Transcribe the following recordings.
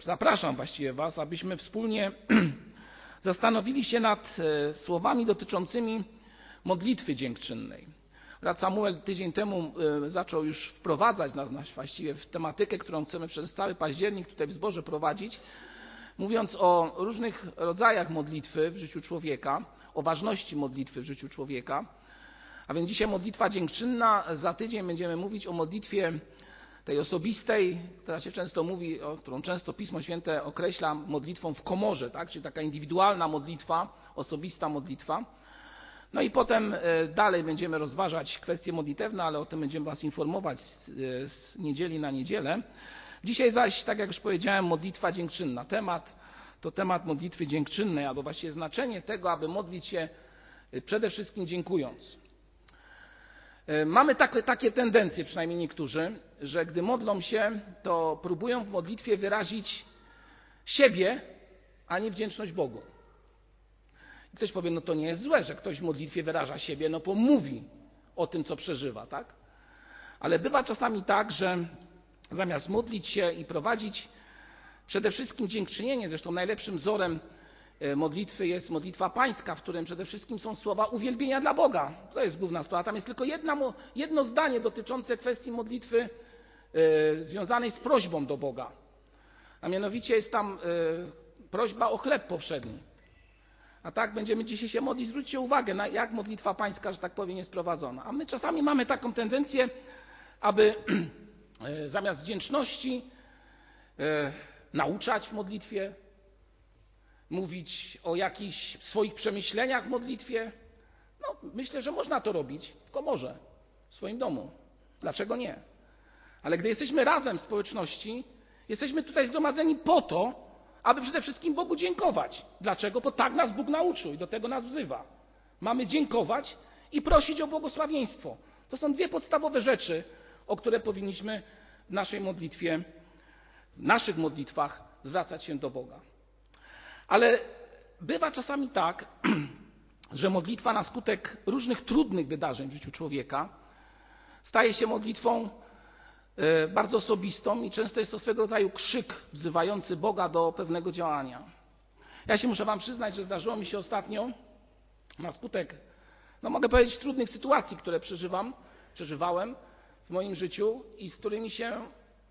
Zapraszam właściwie Was, abyśmy wspólnie zastanowili się nad e, słowami dotyczącymi modlitwy dziękczynnej. Brat Samuel tydzień temu e, zaczął już wprowadzać nas właściwie w tematykę, którą chcemy przez cały październik tutaj w zborze prowadzić, mówiąc o różnych rodzajach modlitwy w życiu człowieka, o ważności modlitwy w życiu człowieka. A więc dzisiaj modlitwa dziękczynna, za tydzień będziemy mówić o modlitwie tej osobistej, która się często mówi, o którą często Pismo Święte określa modlitwą w komorze, tak? czyli taka indywidualna modlitwa, osobista modlitwa. No i potem e, dalej będziemy rozważać kwestie modlitewne, ale o tym będziemy Was informować z, e, z niedzieli na niedzielę. Dzisiaj zaś, tak jak już powiedziałem, modlitwa dziękczynna. Temat to temat modlitwy dziękczynnej, albo właściwie znaczenie tego, aby modlić się e, przede wszystkim dziękując. Mamy takie, takie tendencje, przynajmniej niektórzy, że gdy modlą się, to próbują w modlitwie wyrazić siebie, a nie wdzięczność Bogu. I ktoś powie, no to nie jest złe, że ktoś w modlitwie wyraża siebie, no bo mówi o tym, co przeżywa, tak? Ale bywa czasami tak, że zamiast modlić się i prowadzić przede wszystkim dziękczynienie, zresztą najlepszym wzorem e, modlitwy jest modlitwa pańska, w którym przede wszystkim są słowa uwielbienia dla Boga. To jest główna sprawa. Tam jest tylko jedna, jedno zdanie dotyczące kwestii modlitwy E, związanej z prośbą do Boga. A mianowicie jest tam e, prośba o chleb powszedni. A tak będziemy dzisiaj się modlić. Zwróćcie uwagę, na jak modlitwa pańska, że tak powiem, jest prowadzona. A my czasami mamy taką tendencję, aby e, zamiast wdzięczności nauczać w modlitwie, mówić o jakichś swoich przemyśleniach w modlitwie. No, myślę, że można to robić w komorze, w swoim domu. Dlaczego nie? Ale gdy jesteśmy razem w społeczności, jesteśmy tutaj zgromadzeni po to, aby przede wszystkim Bogu dziękować. Dlaczego? Bo tak nas Bóg nauczył i do tego nas wzywa. Mamy dziękować i prosić o błogosławieństwo. To są dwie podstawowe rzeczy, o które powinniśmy w naszej modlitwie, w naszych modlitwach zwracać się do Boga. Ale bywa czasami tak, że modlitwa na skutek różnych trudnych wydarzeń w życiu człowieka staje się modlitwą E, bardzo osobistą i często jest to swego rodzaju krzyk wzywający Boga do pewnego działania. Ja się muszę Wam przyznać, że zdarzyło mi się ostatnio na skutek, no mogę powiedzieć, trudnych sytuacji, które przeżywam, przeżywałem w moim życiu i z którymi się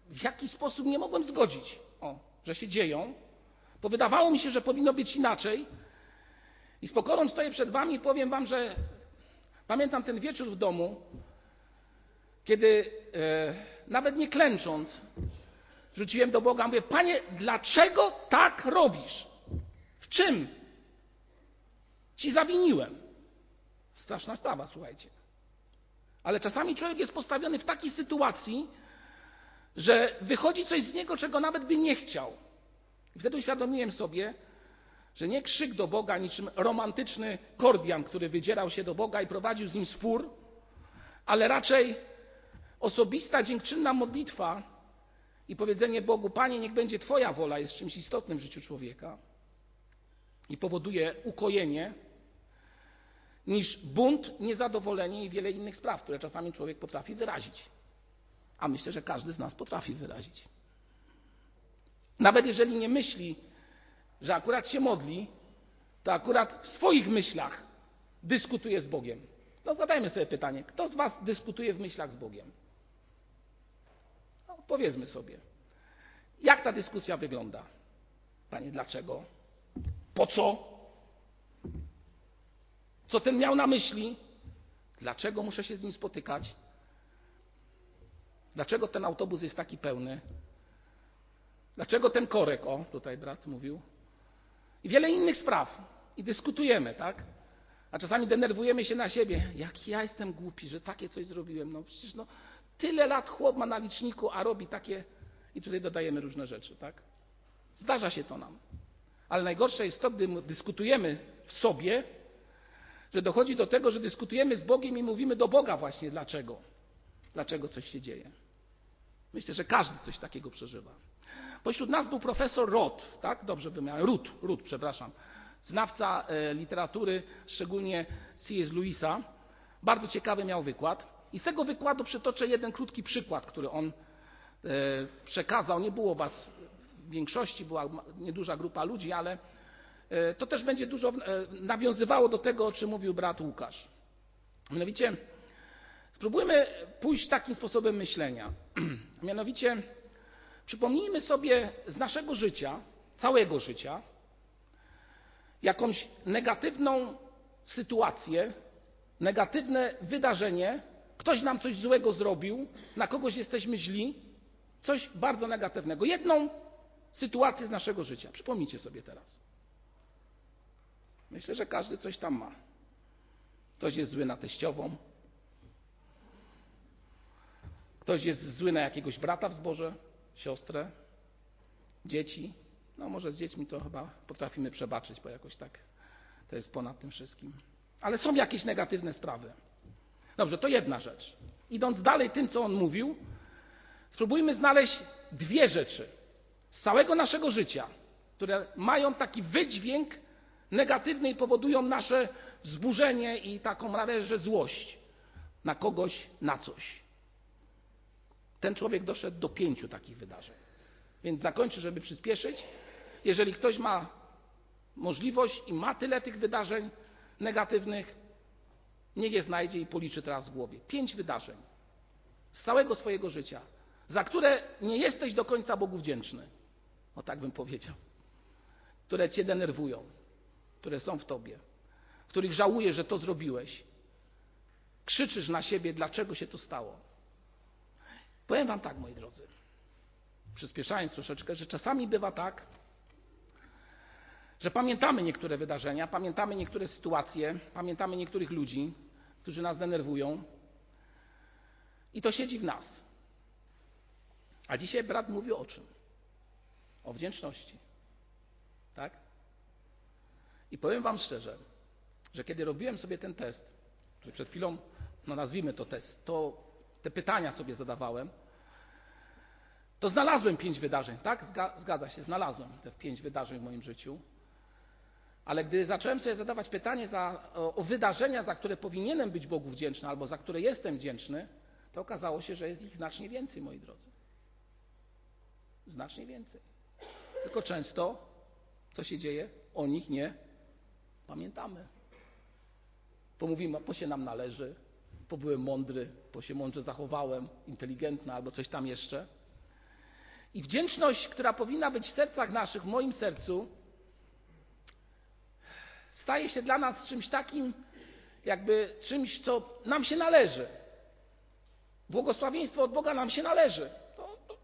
w jakiś sposób nie mogłem zgodzić, o, że się dzieją, bo wydawało mi się, że powinno być inaczej. I z pokorą stoję przed Wami i powiem Wam, że pamiętam ten wieczór w domu, kiedy e, nawet nie klęcząc, rzuciłem do Boga, mówię, Panie, dlaczego tak robisz? W czym Ci zawiniłem? Straszna sprawa, słuchajcie. Ale czasami człowiek jest postawiony w takiej sytuacji, że wychodzi coś z niego, czego nawet by nie chciał. I wtedy uświadomiłem sobie, że nie krzyk do Boga, niczym romantyczny kordian, który wydzierał się do Boga i prowadził z nim spór, ale raczej Osobista, dziękczynna modlitwa i powiedzenie Bogu: Panie, niech będzie Twoja wola, jest czymś istotnym w życiu człowieka i powoduje ukojenie, niż bunt, niezadowolenie i wiele innych spraw, które czasami człowiek potrafi wyrazić. A myślę, że każdy z nas potrafi wyrazić. Nawet jeżeli nie myśli, że akurat się modli, to akurat w swoich myślach dyskutuje z Bogiem. No zadajmy sobie pytanie, kto z Was dyskutuje w myślach z Bogiem? Powiedzmy sobie, jak ta dyskusja wygląda? Panie, dlaczego? Po co? Co ten miał na myśli? Dlaczego muszę się z nim spotykać? Dlaczego ten autobus jest taki pełny? Dlaczego ten korek? O, tutaj brat mówił. I wiele innych spraw. I dyskutujemy, tak? A czasami denerwujemy się na siebie. Jak ja jestem głupi, że takie coś zrobiłem. No przecież no, Tyle lat chłop ma na liczniku, a robi takie. I tutaj dodajemy różne rzeczy, tak? Zdarza się to nam. Ale najgorsze jest to, gdy dyskutujemy w sobie, że dochodzi do tego, że dyskutujemy z Bogiem i mówimy do Boga właśnie dlaczego. Dlaczego coś się dzieje. Myślę, że każdy coś takiego przeżywa. Pośród nas był profesor Roth, tak? Dobrze wymiałem. Ruth, Ruth, przepraszam. Znawca e, literatury, szczególnie C.S. Lewisa. Bardzo ciekawy miał wykład. I z tego wykładu przytoczę jeden krótki przykład, który on e, przekazał. Nie było was w większości, była nieduża grupa ludzi, ale e, to też będzie dużo nawiązywało do tego, o czym mówił brat Łukasz. Mianowicie, spróbujmy pójść takim sposobem myślenia. Mianowicie, przypomnijmy sobie z naszego życia, całego życia, jakąś negatywną sytuację, negatywne wydarzenie, ktoś nam coś złego zrobił, na kogoś jesteśmy źli, coś bardzo negatywnego. Jedną sytuację z naszego życia. Przypomnijcie sobie teraz. Myślę, że każdy coś tam ma. Ktoś jest zły na teściową, ktoś jest zły na jakiegoś brata w zborze, siostrę, dzieci. No może z dziećmi to chyba potrafimy przebaczyć, bo jakoś tak to jest ponad tym wszystkim. Ale są jakieś negatywne sprawy. Dobrze, to jedna rzecz. Idąc dalej tym, co on mówił, spróbujmy znaleźć dwie rzeczy z całego naszego życia, które mają taki wydźwięk negatywny i powodują nasze wzburzenie i taką prawie złość na kogoś, na coś. Ten człowiek doszedł do pięciu takich wydarzeń. Więc zakończę, żeby przyspieszyć. Jeżeli ktoś ma możliwość i ma tyle tych wydarzeń negatywnych, niech je znajdzie i policzy teraz w głowie. Pięć wydarzeń z całego swojego życia, za które nie jesteś do końca Bogu wdzięczny. O tak bym powiedział. Które cię denerwują, które są w tobie, których żałujesz, że to zrobiłeś. Krzyczysz na siebie, dlaczego się to stało. Powiem Wam tak, moi drodzy, przyspieszając troszeczkę, że czasami bywa tak, że pamiętamy niektóre wydarzenia, pamiętamy niektóre sytuacje, pamiętamy niektórych ludzi, którzy nas denerwują i to siedzi w nas. A dzisiaj brat mówi o czym? O wdzięczności. Tak? I powiem Wam szczerze, że kiedy robiłem sobie ten test, który przed chwilą, no nazwijmy to test, to te pytania sobie zadawałem, to znalazłem pięć wydarzeń, tak? Zgadza się, znalazłem te pięć wydarzeń w moim życiu. Ale gdy zacząłem sobie zadawać pytanie za, o, o wydarzenia, za które powinienem być Bogu wdzięczny albo za które jestem wdzięczny, to okazało się, że jest ich znacznie więcej, moi drodzy. Znacznie więcej. Tylko często, co się dzieje? O nich nie pamiętamy. Pomówimy, bo się nam należy, bo byłem mądry, bo się mądrze zachowałem, inteligentny albo coś tam jeszcze. I wdzięczność, która powinna być w sercach naszych, w moim sercu, staje się dla nas czymś takim, jakby czymś, co nam się należy. Błogosławieństwo od Boga nam się należy. To, to,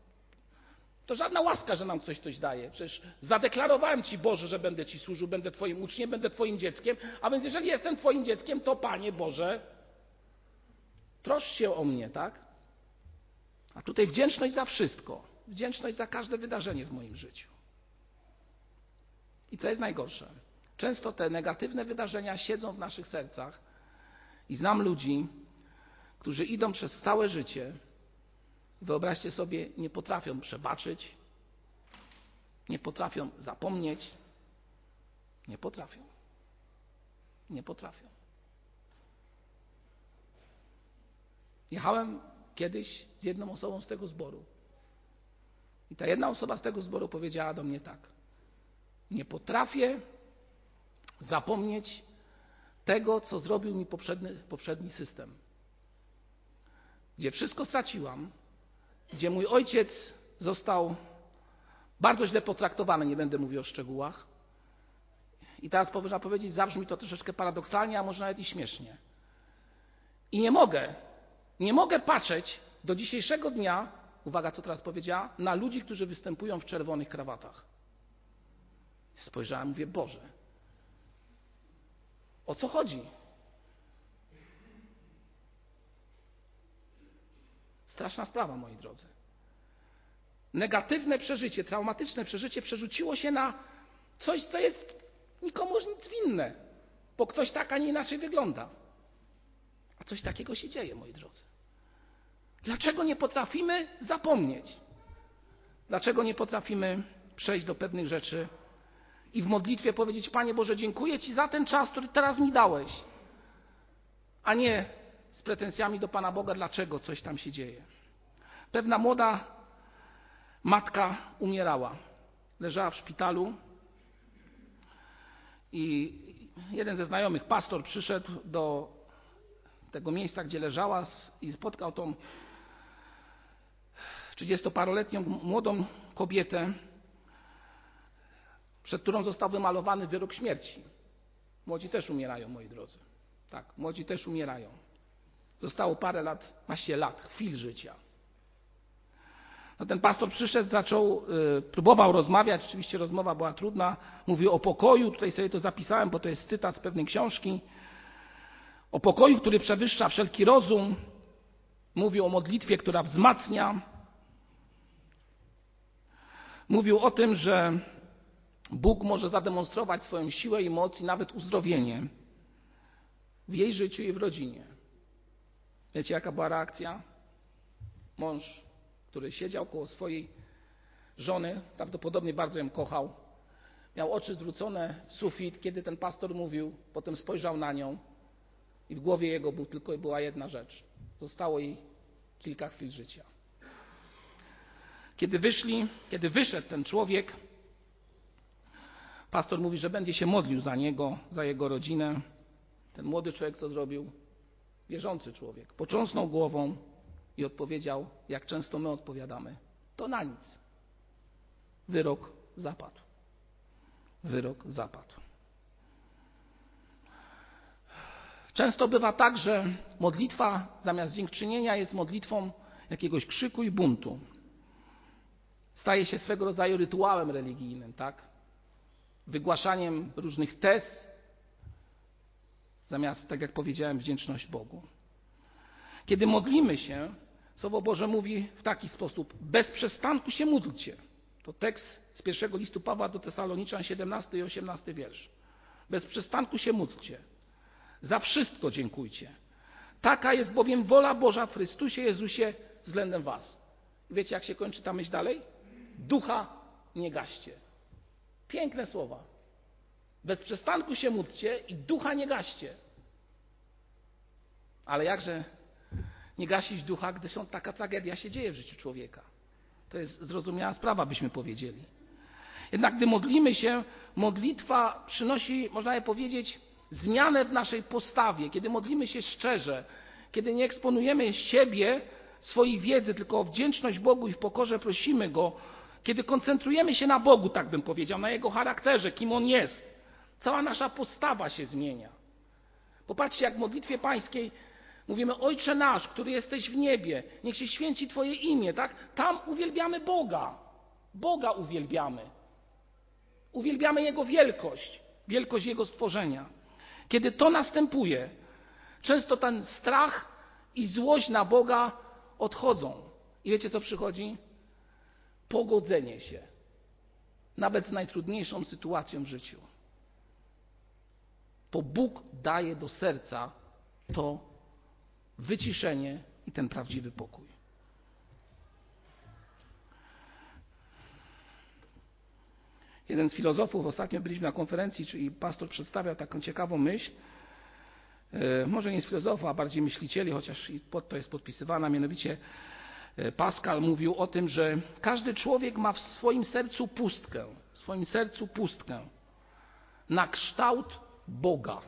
to, żadna łaska, że nam coś ktoś daje. Przecież zadeklarowałem Ci, Boże, że będę Ci służył, będę Twoim uczniem, będę Twoim dzieckiem, a więc jeżeli jestem Twoim dzieckiem, to Panie Boże, troszcz się o mnie, tak? A tutaj wdzięczność za wszystko. Wdzięczność za każde wydarzenie w moim życiu. I co jest najgorsze? Często te negatywne wydarzenia siedzą w naszych sercach i znam ludzi, którzy idą przez całe życie. Wyobraźcie sobie, nie potrafią przebaczyć, nie potrafią zapomnieć, nie potrafią. Nie potrafią. Jechałem kiedyś z jedną osobą z tego zboru. I ta jedna osoba z tego zboru powiedziała do mnie tak: Nie potrafię zapomnieć tego, co zrobił mi poprzedni, poprzedni system. Gdzie wszystko straciłam, gdzie mój ojciec został bardzo źle potraktowany, nie będę mówił o szczegółach. I teraz można powiedzieć, zabrzmi to troszeczkę paradoksalnie, a może nawet i śmiesznie. I nie mogę, nie mogę patrzeć do dzisiejszego dnia, uwaga, co teraz powiedziała, na ludzi, którzy występują w czerwonych krawatach. Spojrzałem, mówię, Boże, o co chodzi? Straszna sprawa, moi drodzy. Negatywne przeżycie, traumatyczne przeżycie przerzuciło się na coś, co jest nikomu nic winne, bo ktoś tak, a nie inaczej wygląda. Coś takiego się dzieje, moi drodzy. Dlaczego nie potrafimy zapomnieć? Dlaczego nie potrafimy przejść do pewnych rzeczy i w modlitwie powiedzieć: Panie Boże, dziękuję Ci za ten czas, który teraz mi dałeś, a nie z pretensjami do Pana Boga, dlaczego coś tam się dzieje. Pewna młoda matka umierała leżała w szpitalu i jeden ze znajomych, pastor, przyszedł do tego miejsca, gdzie leżała i spotkał tą trzydziestoparoletnią młodą kobietę, przed którą został wymalowany wyrok śmierci. Młodzi też umierają, moi drodzy. Tak, młodzi też umierają. Zostało parę lat, właściwie lat, chwil życia. No ten pastor przyszedł, zaczął, y, próbował rozmawiać, oczywiście rozmowa była trudna, mówił o pokoju, tutaj sobie to zapisałem, bo to jest cytat z pewnej książki, o pokoju, który przewyższa wszelki rozum, mówił o modlitwie, która wzmacnia, mówił o tym, że Bóg może zademonstrować swoją siłę i moc i nawet uzdrowienie w jej życiu i w rodzinie. Wiecie, jaka była reakcja? Mąż, który siedział koło swojej żony, prawdopodobnie bardzo ją kochał, miał oczy zwrócone w sufit, kiedy ten pastor mówił, potem spojrzał na nią i w głowie jego był tylko była jedna rzecz. Zostało jej kilka chwil życia. Kiedy wyszli, kiedy wyszedł ten człowiek, pastor mówi, że będzie się modlił za niego, za jego rodzinę. Ten młody człowiek co zrobił? Wierzący człowiek. Począsnął głową i odpowiedział, jak często my odpowiadamy: To na nic. Wyrok zapadł. Wyrok zapadł. Często bywa tak, że modlitwa zamiast dziękczynienia jest modlitwą jakiegoś krzyku i buntu. Staje się swego rodzaju rytuałem religijnym, tak? Wygłaszaniem różnych tez, zamiast, tak jak powiedziałem, wdzięczność Bogu. Kiedy modlimy się, Słowo Boże mówi w taki sposób: bez przestanku się módlcie. To tekst z pierwszego listu Pawła do Tesaloniczan, 17 i 18 wiersz. Bez przestanku się módlcie. Za wszystko dziękujcie. Taka jest bowiem wola Boża w Chrystusie Jezusie względem Was. Wiecie, jak się kończy ta myśl dalej? Ducha nie gaście. Piękne słowa. Bez przestanku się módlcie i ducha nie gaście. Ale jakże nie gasić ducha, gdy są taka tragedia się dzieje w życiu człowieka? To jest zrozumiała sprawa, byśmy powiedzieli. Jednak gdy modlimy się, modlitwa przynosi, można by powiedzieć, zmianę w naszej postawie, kiedy modlimy się szczerze, kiedy nie eksponujemy siebie, swojej wiedzy, tylko o wdzięczność Bogu i w pokorze prosimy Go, kiedy koncentrujemy się na Bogu, tak bym powiedział, na Jego charakterze, kim On jest, cała nasza postawa się zmienia. Popatrzcie, jak w modlitwie pańskiej mówimy Ojcze nasz, który jesteś w niebie, niech się święci Twoje imię, tak? Tam uwielbiamy Boga. Boga uwielbiamy. Uwielbiamy Jego wielkość, wielkość Jego stworzenia. Kiedy to następuje, często ten strach i złość na Boga odchodzą. I wiecie, co przychodzi? Pogodzenie się, nawet z najtrudniejszą sytuacją w życiu. Bo Bóg daje do serca to wyciszenie i ten prawdziwy pokój. Jeden z filozofów, ostatnio byliśmy na konferencji, czyli pastor przedstawiał taką ciekawą myśl, e, może nie z filozofów, a bardziej myślicieli, chociaż i pod to jest podpisywana, mianowicie e, Pascal mówił o tym, że każdy człowiek ma w swoim sercu pustkę, w swoim sercu pustkę na kształt Boga.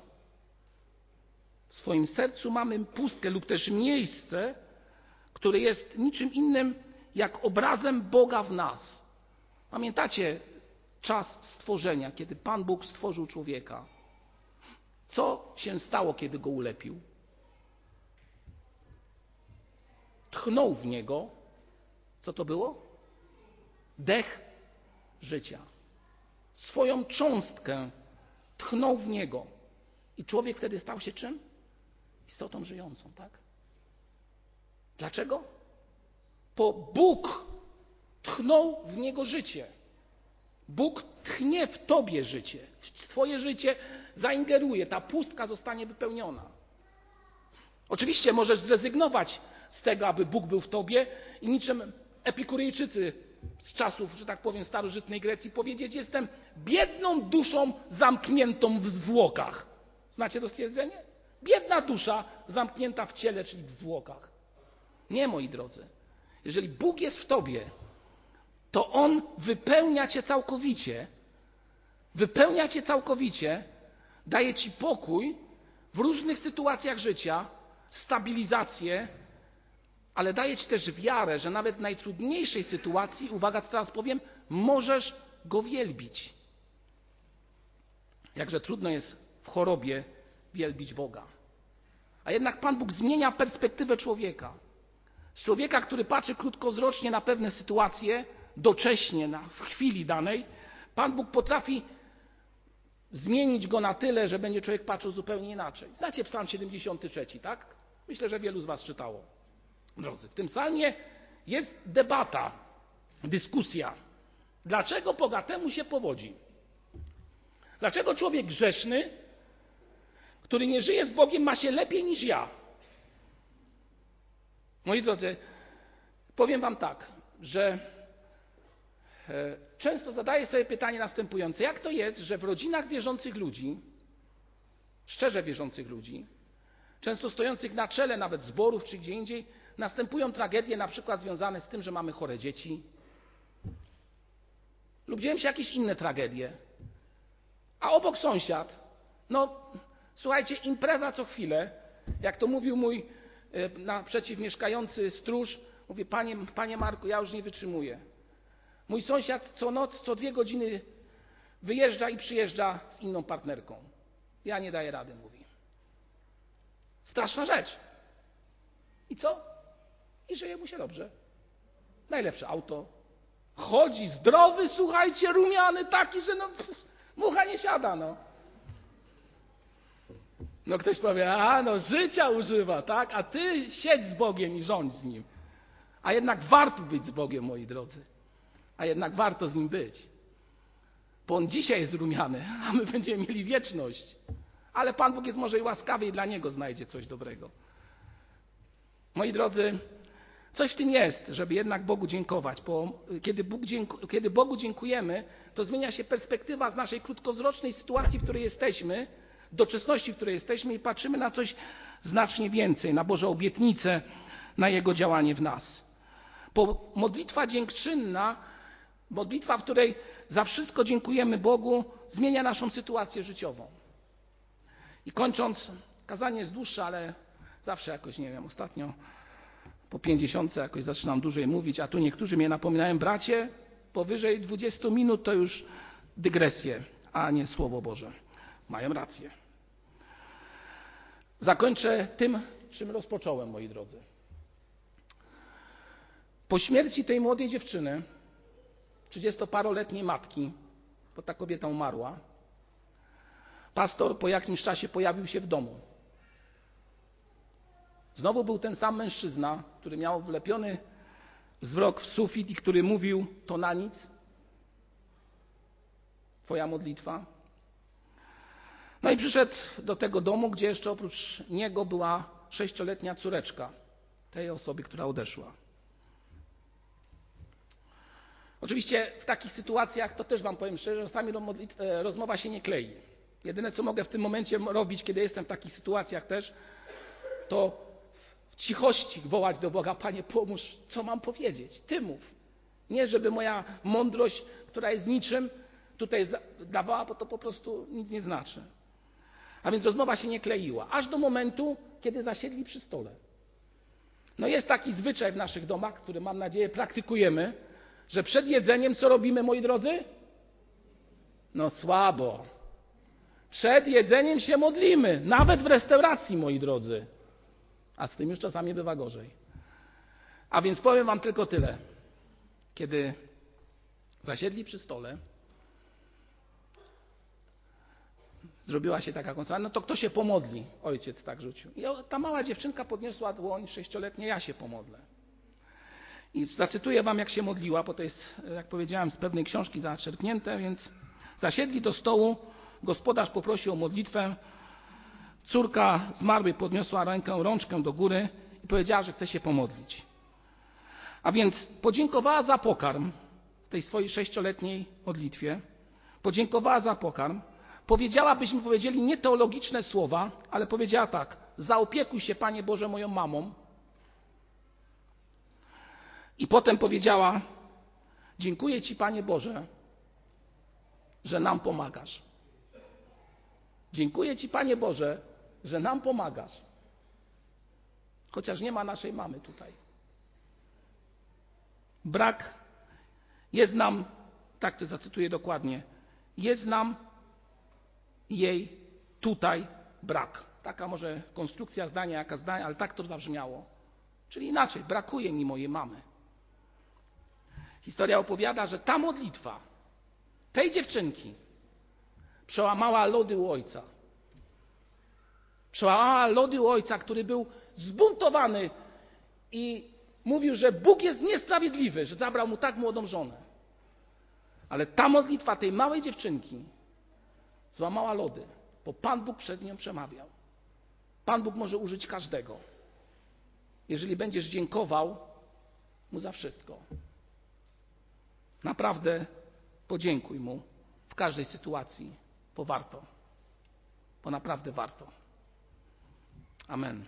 W swoim sercu mamy pustkę lub też miejsce, które jest niczym innym jak obrazem Boga w nas. Pamiętacie czas stworzenia, kiedy Pan Bóg stworzył człowieka. Co się stało, kiedy go ulepił? Tchnął w niego. Co to było? Dech życia. Swoją cząstkę tchnął w niego. I człowiek wtedy stał się czym? Istotą żyjącą, tak? Dlaczego? Bo Bóg tchnął w niego życie. Bóg tchnie w tobie życie, w twoje życie zaingeruje, ta pustka zostanie wypełniona. Oczywiście możesz zrezygnować z tego, aby Bóg był w tobie i niczym Epikuryjczycy z czasów, że tak powiem, starożytnej Grecji powiedzieć: Jestem biedną duszą zamkniętą w zwłokach. Znacie to stwierdzenie? Biedna dusza zamknięta w ciele, czyli w zwłokach. Nie, moi drodzy. Jeżeli Bóg jest w tobie, to On wypełnia cię całkowicie. Wypełnia cię całkowicie, daje ci pokój w różnych sytuacjach życia, stabilizację, ale daje ci też wiarę, że nawet w najtrudniejszej sytuacji, uwaga, co teraz powiem, możesz go wielbić. Jakże trudno jest w chorobie wielbić Boga. A jednak Pan Bóg zmienia perspektywę człowieka. Człowieka, który patrzy krótkowzrocznie na pewne sytuacje, docześnie, w chwili danej, Pan Bóg potrafi zmienić go na tyle, że będzie człowiek patrzył zupełnie inaczej. Znacie Psalm 73, tak? Myślę, że wielu z Was czytało. Drodzy, w tym psalmie jest debata, dyskusja. Dlaczego bogatemu się powodzi? Dlaczego człowiek grzeszny, który nie żyje z Bogiem, ma się lepiej niż ja? Moi drodzy, powiem Wam tak, że często zadaję sobie pytanie następujące: jak to jest, że w rodzinach wierzących ludzi, szczerze wierzących ludzi, często stojących na czele nawet zborów czy gdzie indziej, następują tragedie na przykład związane z tym, że mamy chore dzieci? Lub dzieją się jakieś inne tragedie, a obok sąsiad, no słuchajcie, impreza co chwilę, jak to mówił mój e, naprzeciw mieszkający stróż, mówi, panie, panie Marku, ja już nie wytrzymuję. Mój sąsiad co noc, co dwie godziny wyjeżdża i przyjeżdża z inną partnerką. Ja nie daję rady, mówi. Straszna rzecz. I co? I żyje mu się dobrze. Najlepsze auto. Chodzi zdrowy, słuchajcie, rumiany taki, że no, pff, mucha nie siada, no. No ktoś powie, a no życia używa, tak? A ty siedź z Bogiem i rządź z Nim. A jednak warto być z Bogiem, moi drodzy. A jednak warto z Nim być. Bo On dzisiaj jest rumiany, a my będziemy mieli wieczność. Ale Pan Bóg jest może i łaskawy i dla Niego znajdzie coś dobrego. Moi drodzy, coś w tym jest, żeby jednak Bogu dziękować, bo kiedy, Bóg kiedy Bogu dziękujemy, to zmienia się perspektywa z naszej krótkowzrocznej sytuacji, w której jesteśmy, doczesności, w której jesteśmy i patrzymy na coś znacznie więcej, na Boże obietnice, na Jego działanie w nas. Bo modlitwa dziękczynna, modlitwa, w której za wszystko dziękujemy Bogu, zmienia naszą sytuację życiową. I kończąc, kazanie jest dłuższe, ale zawsze jakoś, nie wiem, ostatnio po pięćdziesiątce jakoś zaczynam dłużej mówić, a tu niektórzy mnie napominają, bracie, powyżej 20 minut to już dygresje, a nie Słowo Boże. Mają rację. Zakończę tym, czym rozpocząłem, moi drodzy. Po śmierci tej młodej dziewczyny, 30-paroletniej matki, bo ta kobieta umarła, pastor po jakimś czasie pojawił się w domu. Znowu był ten sam mężczyzna, który miał wlepiony wzrok w sufit i który mówił: To na nic. Twoja modlitwa. No i przyszedł do tego domu, gdzie jeszcze oprócz niego była sześcioletnia córeczka tej osoby, która odeszła. Oczywiście w takich sytuacjach, to też Wam powiem szczerze, czasami e, rozmowa się nie klei. Jedyne, co mogę w tym momencie robić, kiedy jestem w takich sytuacjach też, to w cichości wołać do Boga, Panie, pomóż, co mam powiedzieć? Ty mów. Nie, żeby moja mądrość, która jest niczym, tutaj dawała, bo to po prostu nic nie znaczy. A więc rozmowa się nie kleiła, aż do momentu, kiedy zasiedli przy stole. No jest taki zwyczaj w naszych domach, który mam nadzieję praktykujemy, że przed jedzeniem co robimy, moi drodzy? No słabo. Przed jedzeniem się modlimy, nawet w restauracji, moi drodzy. A z tym już czasami bywa gorzej. A więc powiem Wam tylko tyle. Kiedy zasiedli przy stole, zrobiła się taka konsola, no to kto się pomodli? Ojciec tak rzucił. I ta mała dziewczynka podniosła dłoń, sześcioletnie, ja się pomodlę. I zacytuję wam, jak się modliła, bo to jest, jak powiedziałem, z pewnej książki zaczerpnięte, więc zasiedli do stołu, gospodarz poprosił o modlitwę, córka zmarłej podniosła rękę, rączkę do góry i powiedziała, że chce się pomodlić. A więc podziękowała za pokarm w tej swojej sześcioletniej modlitwie, podziękowała za pokarm, powiedziała, byśmy powiedzieli nie teologiczne słowa, ale powiedziała tak: Zaopiekuj się, Panie Boże, moją mamą. I potem powiedziała: Dziękuję Ci, Panie Boże, że nam pomagasz. Dziękuję Ci, Panie Boże, że nam pomagasz. Chociaż nie ma naszej mamy tutaj. Brak jest nam, tak to zacytuję dokładnie, jest nam jej tutaj brak. Taka może konstrukcja zdania, jaka zdania, ale tak to zabrzmiało. Czyli inaczej, brakuje mi mojej mamy. Historia opowiada, że ta modlitwa tej dziewczynki przełamała lody u ojca. Przełamała lody u ojca, który był zbuntowany i mówił, że Bóg jest niesprawiedliwy, że zabrał mu tak młodą żonę. Ale ta modlitwa tej małej dziewczynki złamała lody, bo Pan Bóg przed nią przemawiał. Pan Bóg może użyć każdego, jeżeli będziesz dziękował mu za wszystko. Naprawdę podziękuj mu w każdej sytuacji, bo warto, bo naprawdę warto. Amen.